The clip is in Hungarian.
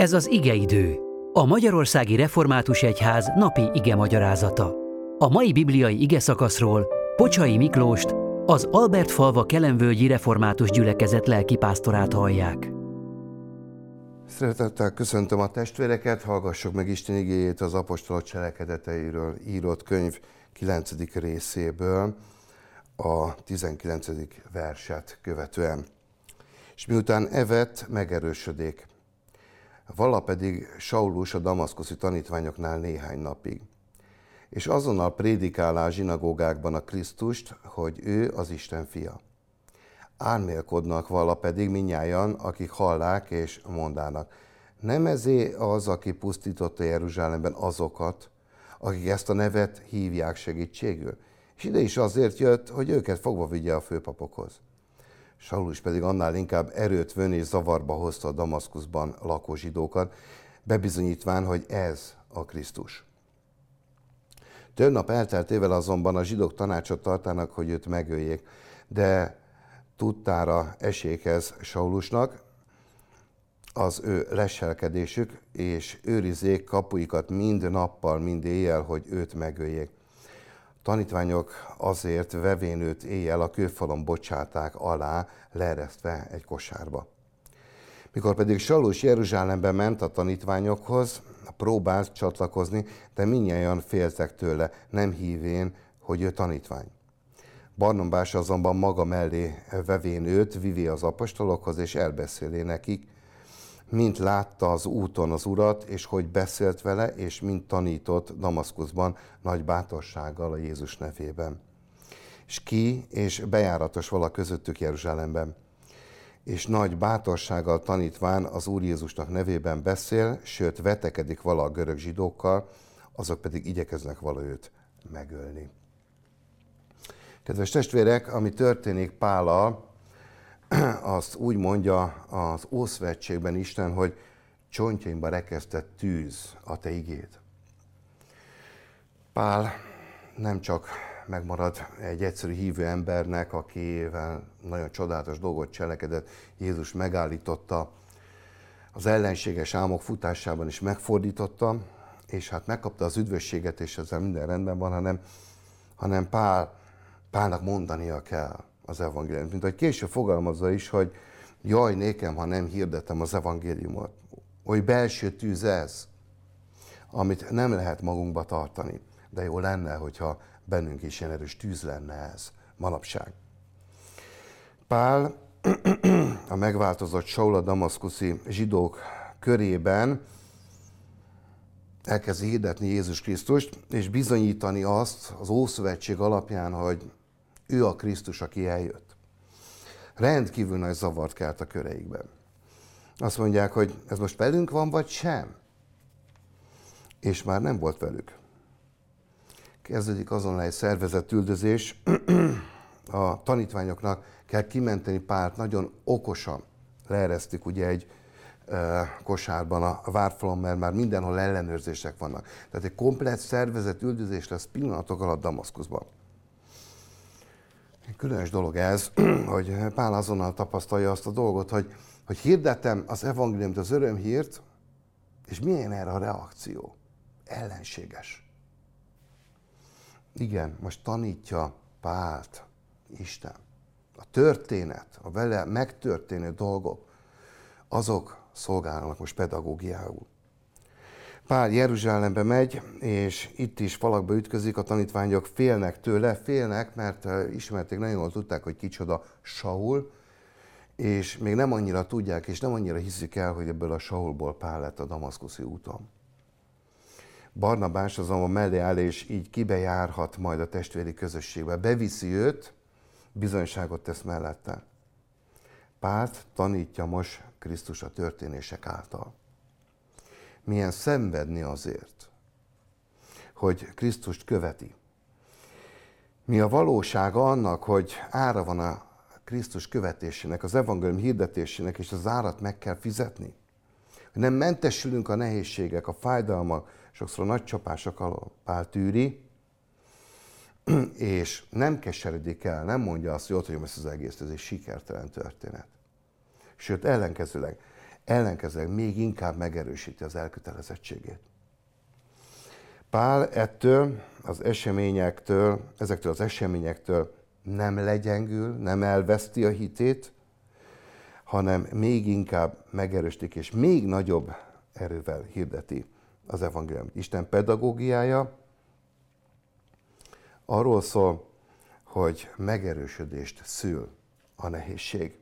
Ez az igeidő, a Magyarországi Református Egyház napi ige magyarázata. A mai bibliai ige szakaszról Pocsai Miklóst, az Albert falva Kelenvölgyi Református Gyülekezet lelkipásztorát hallják. Szeretettel köszöntöm a testvéreket, hallgassuk meg Isten igéjét az apostolok cselekedeteiről írott könyv 9. részéből, a 19. verset követően. És miután evett, megerősödik, vala pedig Saulus a damaszkuszi tanítványoknál néhány napig. És azonnal prédikálá a zsinagógákban a Krisztust, hogy ő az Isten fia. Álmélkodnak vala pedig minnyájan, akik hallák és mondának. Nem ezé az, aki pusztította Jeruzsálemben azokat, akik ezt a nevet hívják segítségül. És ide is azért jött, hogy őket fogva vigye a főpapokhoz. Saulus pedig annál inkább erőt vön és zavarba hozta a Damaszkuszban lakó zsidókat, bebizonyítván, hogy ez a Krisztus. Több nap elteltével azonban a zsidók tanácsot tartanak, hogy őt megöljék, de tudtára esékez Saulusnak az ő leselkedésük, és őrizék kapuikat mind nappal, mind éjjel, hogy őt megöljék tanítványok azért vevén őt éjjel a kőfalon bocsáták alá, leeresztve egy kosárba. Mikor pedig Salus Jeruzsálembe ment a tanítványokhoz, próbált csatlakozni, de minnyáján féltek tőle, nem hívén, hogy ő tanítvány. Barnabás azonban maga mellé vevén őt, vivi az apostolokhoz, és elbeszéli nekik, mint látta az úton az urat, és hogy beszélt vele, és mint tanított Damaszkuszban nagy bátorsággal a Jézus nevében. És ki és bejáratos vala közöttük Jeruzsálemben. És nagy bátorsággal tanítván az Úr Jézusnak nevében beszél, sőt vetekedik vala a görög zsidókkal, azok pedig igyekeznek vala őt megölni. Kedves testvérek, ami történik Pállal, azt úgy mondja az Ószövetségben Isten, hogy csontjaimba rekesztett tűz a te igét. Pál nem csak megmarad egy egyszerű hívő embernek, akivel nagyon csodálatos dolgot cselekedett, Jézus megállította, az ellenséges álmok futásában is megfordította, és hát megkapta az üdvösséget, és ezzel minden rendben van, hanem, hanem Pál, Pálnak mondania kell az evangéliumot. Mint ahogy később fogalmazza is, hogy jaj nékem, ha nem hirdetem az evangéliumot. Oly belső tűz ez, amit nem lehet magunkba tartani. De jó lenne, hogyha bennünk is ilyen erős tűz lenne ez manapság. Pál a megváltozott Saul a damaszkuszi zsidók körében elkezdi hirdetni Jézus Krisztust, és bizonyítani azt az Ószövetség alapján, hogy ő a Krisztus, aki eljött. Rendkívül nagy zavart kelt a köreikben. Azt mondják, hogy ez most velünk van, vagy sem? És már nem volt velük. Kezdődik azonnal egy szervezett üldözés. A tanítványoknak kell kimenteni párt, nagyon okosan leeresztik ugye egy kosárban a várfalon, mert már mindenhol ellenőrzések vannak. Tehát egy komplet szervezett üldözés lesz pillanatok alatt Damaszkuszban. Különös dolog ez, hogy Pál azonnal tapasztalja azt a dolgot, hogy, hogy hirdetem az evangéliumot, az örömhírt, és milyen erre a reakció? Ellenséges. Igen, most tanítja Pált Isten. A történet, a vele megtörténő dolgok, azok szolgálnak most pedagógiául. Pál Jeruzsálembe megy, és itt is falakba ütközik, a tanítványok félnek tőle, félnek, mert ismerték, nagyon jól tudták, hogy kicsoda Saul, és még nem annyira tudják, és nem annyira hiszik el, hogy ebből a Saulból Pál lett a damaszkuszi úton. Barnabás azonban mellé áll, és így kibejárhat majd a testvéri közösségbe. Beviszi őt, bizonyságot tesz mellette. Pált tanítja most Krisztus a történések által milyen szenvedni azért, hogy Krisztust követi. Mi a valósága annak, hogy ára van a Krisztus követésének, az evangélium hirdetésének, és az árat meg kell fizetni. Hogy nem mentesülünk a nehézségek, a fájdalmak, sokszor a nagy csapások alól. Pál tűri, és nem keseredik el, nem mondja azt, hogy ott hagyom ezt az egész, ez egy sikertelen történet. Sőt, ellenkezőleg ellenkezőleg még inkább megerősíti az elkötelezettségét. Pál ettől az eseményektől, ezektől az eseményektől nem legyengül, nem elveszti a hitét, hanem még inkább megerősítik és még nagyobb erővel hirdeti az evangélium. Isten pedagógiája arról szól, hogy megerősödést szül a nehézség.